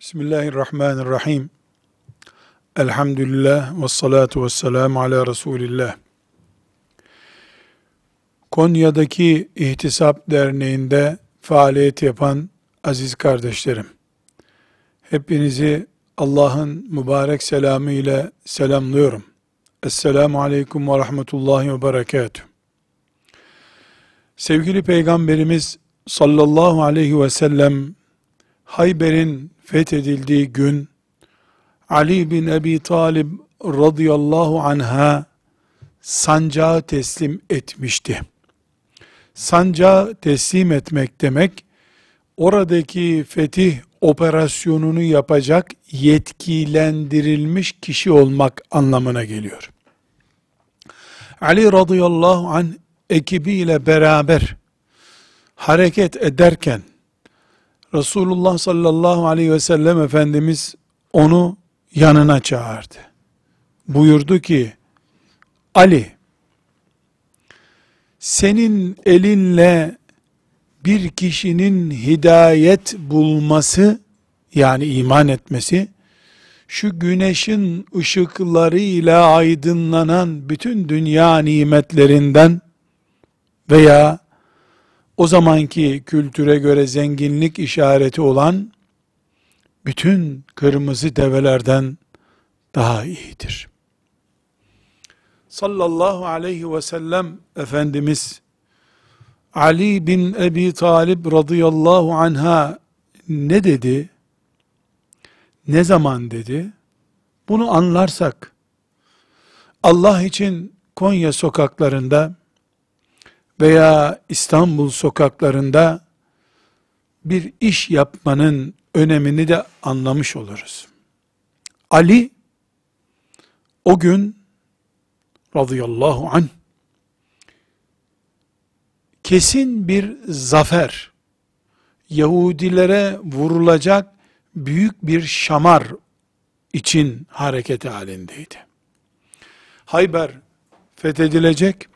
Bismillahirrahmanirrahim. Elhamdülillah ve salatu ve selamu ala Resulillah. Konya'daki İhtisap Derneği'nde faaliyet yapan aziz kardeşlerim, hepinizi Allah'ın mübarek selamı ile selamlıyorum. Esselamu aleyküm ve rahmetullahi ve berekatuh. Sevgili Peygamberimiz sallallahu aleyhi ve sellem Hayber'in fethedildiği gün Ali bin Ebi Talib radıyallahu anha sancağı teslim etmişti. Sancağı teslim etmek demek oradaki fetih operasyonunu yapacak yetkilendirilmiş kişi olmak anlamına geliyor. Ali radıyallahu anh ekibiyle beraber hareket ederken Resulullah sallallahu aleyhi ve sellem Efendimiz onu yanına çağırdı. Buyurdu ki, Ali, senin elinle bir kişinin hidayet bulması, yani iman etmesi, şu güneşin ışıklarıyla aydınlanan bütün dünya nimetlerinden veya o zamanki kültüre göre zenginlik işareti olan bütün kırmızı develerden daha iyidir. Sallallahu aleyhi ve sellem Efendimiz Ali bin Ebi Talib radıyallahu anha ne dedi? Ne zaman dedi? Bunu anlarsak Allah için Konya sokaklarında veya İstanbul sokaklarında bir iş yapmanın önemini de anlamış oluruz. Ali o gün radıyallahu an kesin bir zafer Yahudilere vurulacak büyük bir şamar için hareket halindeydi. Hayber fethedilecek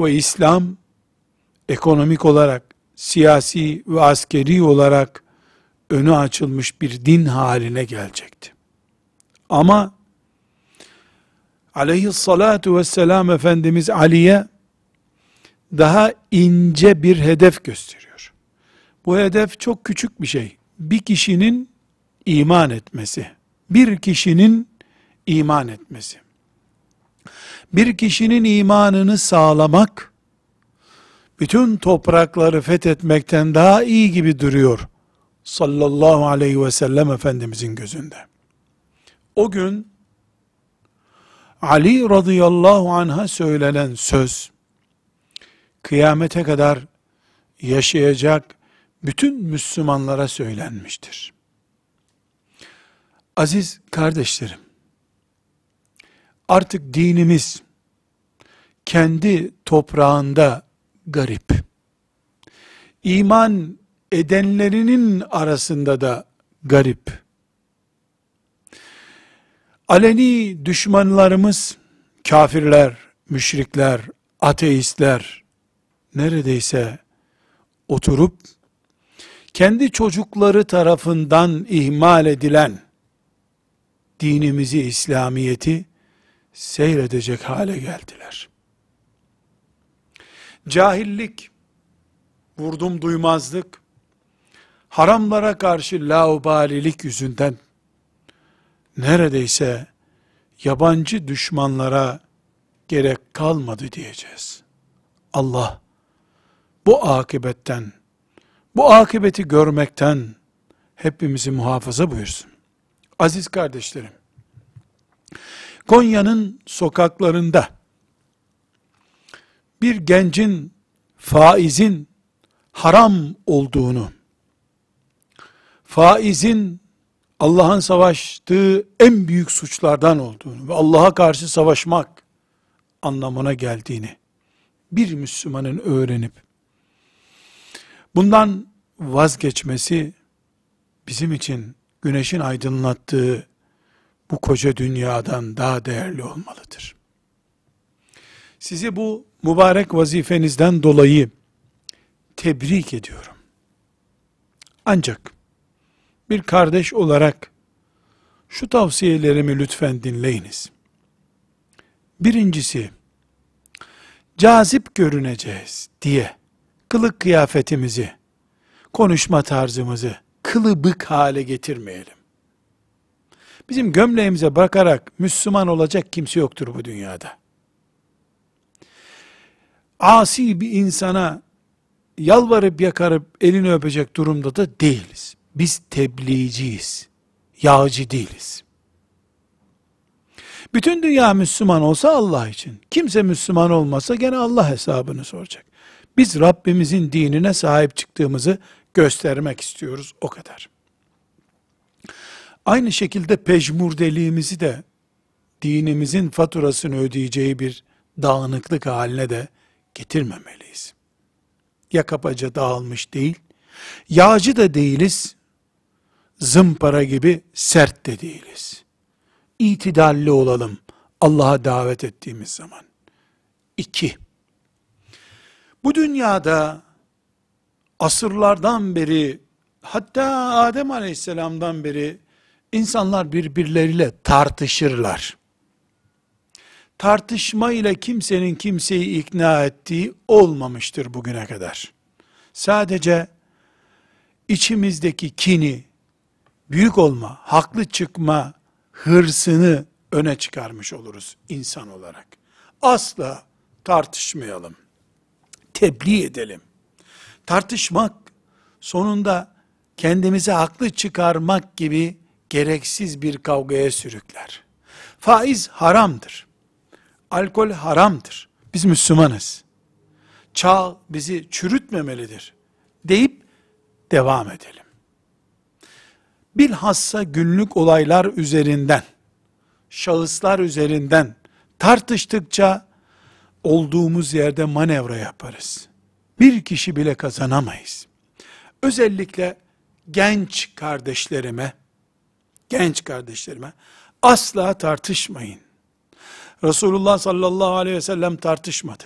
ve İslam ekonomik olarak, siyasi ve askeri olarak önü açılmış bir din haline gelecekti. Ama aleyhissalatu vesselam Efendimiz Ali'ye daha ince bir hedef gösteriyor. Bu hedef çok küçük bir şey. Bir kişinin iman etmesi. Bir kişinin iman etmesi bir kişinin imanını sağlamak, bütün toprakları fethetmekten daha iyi gibi duruyor. Sallallahu aleyhi ve sellem Efendimizin gözünde. O gün, Ali radıyallahu anh'a söylenen söz, kıyamete kadar yaşayacak bütün Müslümanlara söylenmiştir. Aziz kardeşlerim, artık dinimiz kendi toprağında garip. İman edenlerinin arasında da garip. Aleni düşmanlarımız, kafirler, müşrikler, ateistler neredeyse oturup kendi çocukları tarafından ihmal edilen dinimizi, İslamiyeti seyredecek hale geldiler. Cahillik, vurdum duymazlık, haramlara karşı laubalilik yüzünden neredeyse yabancı düşmanlara gerek kalmadı diyeceğiz. Allah bu akibetten, bu akibeti görmekten hepimizi muhafaza buyursun. Aziz kardeşlerim, Konya'nın sokaklarında bir gencin faizin haram olduğunu, faizin Allah'ın savaştığı en büyük suçlardan olduğunu ve Allah'a karşı savaşmak anlamına geldiğini bir Müslümanın öğrenip bundan vazgeçmesi bizim için güneşin aydınlattığı bu koca dünyadan daha değerli olmalıdır. Sizi bu mübarek vazifenizden dolayı tebrik ediyorum. Ancak bir kardeş olarak şu tavsiyelerimi lütfen dinleyiniz. Birincisi, cazip görüneceğiz diye kılık kıyafetimizi, konuşma tarzımızı kılıbık hale getirmeyelim. Bizim gömleğimize bakarak Müslüman olacak kimse yoktur bu dünyada. Asi bir insana yalvarıp yakarıp elini öpecek durumda da değiliz. Biz tebliğciyiz. Yağcı değiliz. Bütün dünya Müslüman olsa Allah için. Kimse Müslüman olmasa gene Allah hesabını soracak. Biz Rabbimizin dinine sahip çıktığımızı göstermek istiyoruz o kadar. Aynı şekilde pejmurdeliğimizi de dinimizin faturasını ödeyeceği bir dağınıklık haline de getirmemeliyiz. Ya kapaca dağılmış değil, yağcı da değiliz, zımpara gibi sert de değiliz. İtidalli olalım Allah'a davet ettiğimiz zaman. İki, bu dünyada asırlardan beri hatta Adem Aleyhisselam'dan beri insanlar birbirleriyle tartışırlar. Tartışma ile kimsenin kimseyi ikna ettiği olmamıştır bugüne kadar. Sadece içimizdeki kini, büyük olma, haklı çıkma hırsını öne çıkarmış oluruz insan olarak. Asla tartışmayalım. Tebliğ edelim. Tartışmak sonunda kendimize haklı çıkarmak gibi gereksiz bir kavgaya sürükler. Faiz haramdır. Alkol haramdır. Biz Müslümanız. Çağ bizi çürütmemelidir deyip devam edelim. Bilhassa günlük olaylar üzerinden, şahıslar üzerinden tartıştıkça olduğumuz yerde manevra yaparız. Bir kişi bile kazanamayız. Özellikle genç kardeşlerime, genç kardeşlerime asla tartışmayın. Resulullah sallallahu aleyhi ve sellem tartışmadı.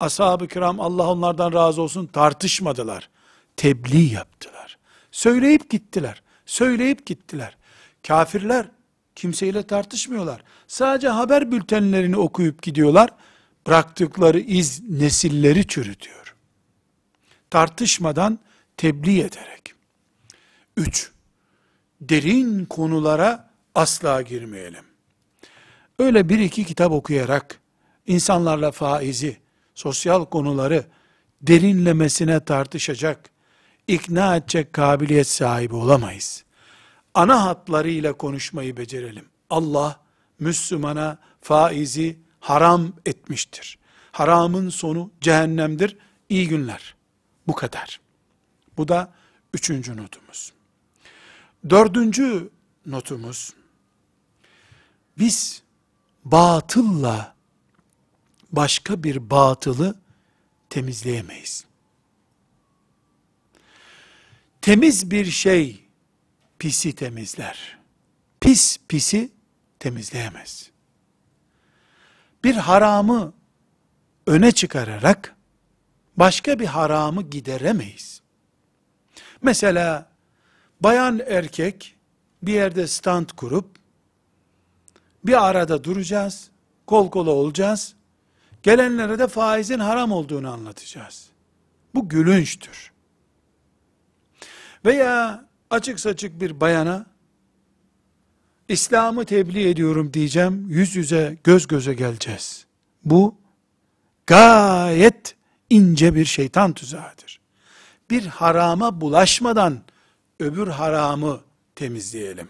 Ashab-ı kiram Allah onlardan razı olsun tartışmadılar. Tebliğ yaptılar. Söyleyip gittiler. Söyleyip gittiler. Kafirler kimseyle tartışmıyorlar. Sadece haber bültenlerini okuyup gidiyorlar. Bıraktıkları iz nesilleri çürütüyor. Tartışmadan tebliğ ederek. Üç, derin konulara asla girmeyelim. Öyle bir iki kitap okuyarak insanlarla faizi, sosyal konuları derinlemesine tartışacak, ikna edecek kabiliyet sahibi olamayız. Ana hatlarıyla konuşmayı becerelim. Allah Müslümana faizi haram etmiştir. Haramın sonu cehennemdir. İyi günler. Bu kadar. Bu da üçüncü notumuz. Dördüncü notumuz, biz batılla başka bir batılı temizleyemeyiz. Temiz bir şey pisi temizler. Pis pisi temizleyemez. Bir haramı öne çıkararak başka bir haramı gideremeyiz. Mesela bayan erkek bir yerde stand kurup bir arada duracağız, kol kola olacağız. Gelenlere de faizin haram olduğunu anlatacağız. Bu gülünçtür. Veya açık saçık bir bayana İslam'ı tebliğ ediyorum diyeceğim. Yüz yüze, göz göze geleceğiz. Bu gayet ince bir şeytan tuzağıdır. Bir harama bulaşmadan öbür haramı temizleyelim.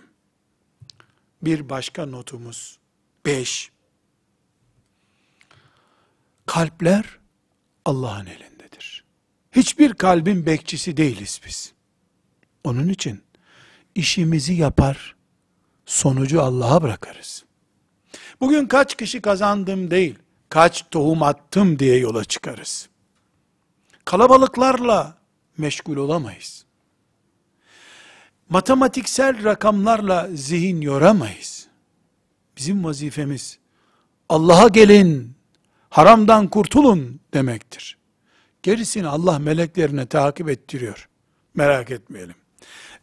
Bir başka notumuz 5. Kalpler Allah'ın elindedir. Hiçbir kalbin bekçisi değiliz biz. Onun için işimizi yapar, sonucu Allah'a bırakarız. Bugün kaç kişi kazandım değil, kaç tohum attım diye yola çıkarız. Kalabalıklarla meşgul olamayız. Matematiksel rakamlarla zihin yoramayız. Bizim vazifemiz Allah'a gelin, haramdan kurtulun demektir. Gerisini Allah meleklerine takip ettiriyor. Merak etmeyelim.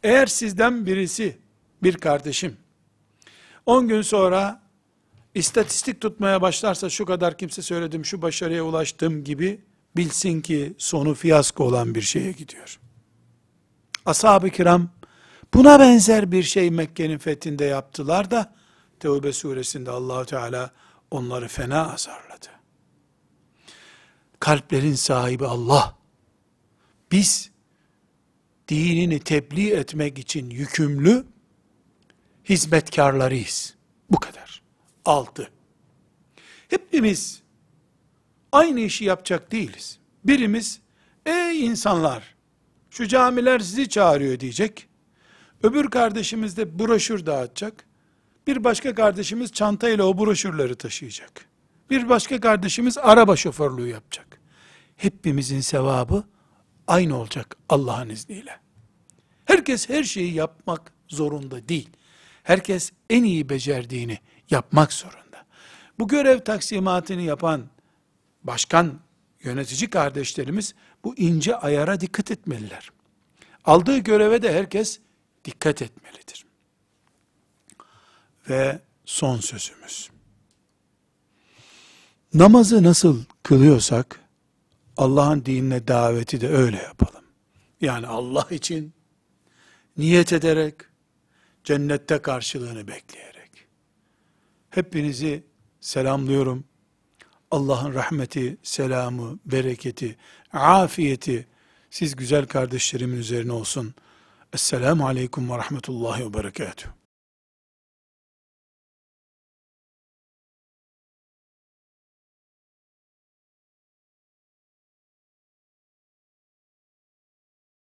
Eğer sizden birisi, bir kardeşim, 10 gün sonra istatistik tutmaya başlarsa şu kadar kimse söyledim, şu başarıya ulaştım gibi bilsin ki sonu fiyasko olan bir şeye gidiyor. Ashab-ı kiram buna benzer bir şey Mekke'nin fethinde yaptılar da Tevbe suresinde allah Teala onları fena azarladı. Kalplerin sahibi Allah. Biz dinini tebliğ etmek için yükümlü hizmetkarlarıyız. Bu kadar. Altı. Hepimiz aynı işi yapacak değiliz. Birimiz, ey insanlar, şu camiler sizi çağırıyor diyecek. Öbür kardeşimiz de broşür dağıtacak. Bir başka kardeşimiz çantayla o broşürleri taşıyacak. Bir başka kardeşimiz araba şoförlüğü yapacak. Hepimizin sevabı aynı olacak Allah'ın izniyle. Herkes her şeyi yapmak zorunda değil. Herkes en iyi becerdiğini yapmak zorunda. Bu görev taksimatını yapan başkan, yönetici kardeşlerimiz bu ince ayara dikkat etmeliler. Aldığı göreve de herkes dikkat etmelidir. Ve son sözümüz. Namazı nasıl kılıyorsak, Allah'ın dinine daveti de öyle yapalım. Yani Allah için niyet ederek, cennette karşılığını bekleyerek. Hepinizi selamlıyorum. Allah'ın rahmeti, selamı, bereketi, afiyeti siz güzel kardeşlerimin üzerine olsun. Esselamu aleyküm ve rahmetullahi ve berekatuhu.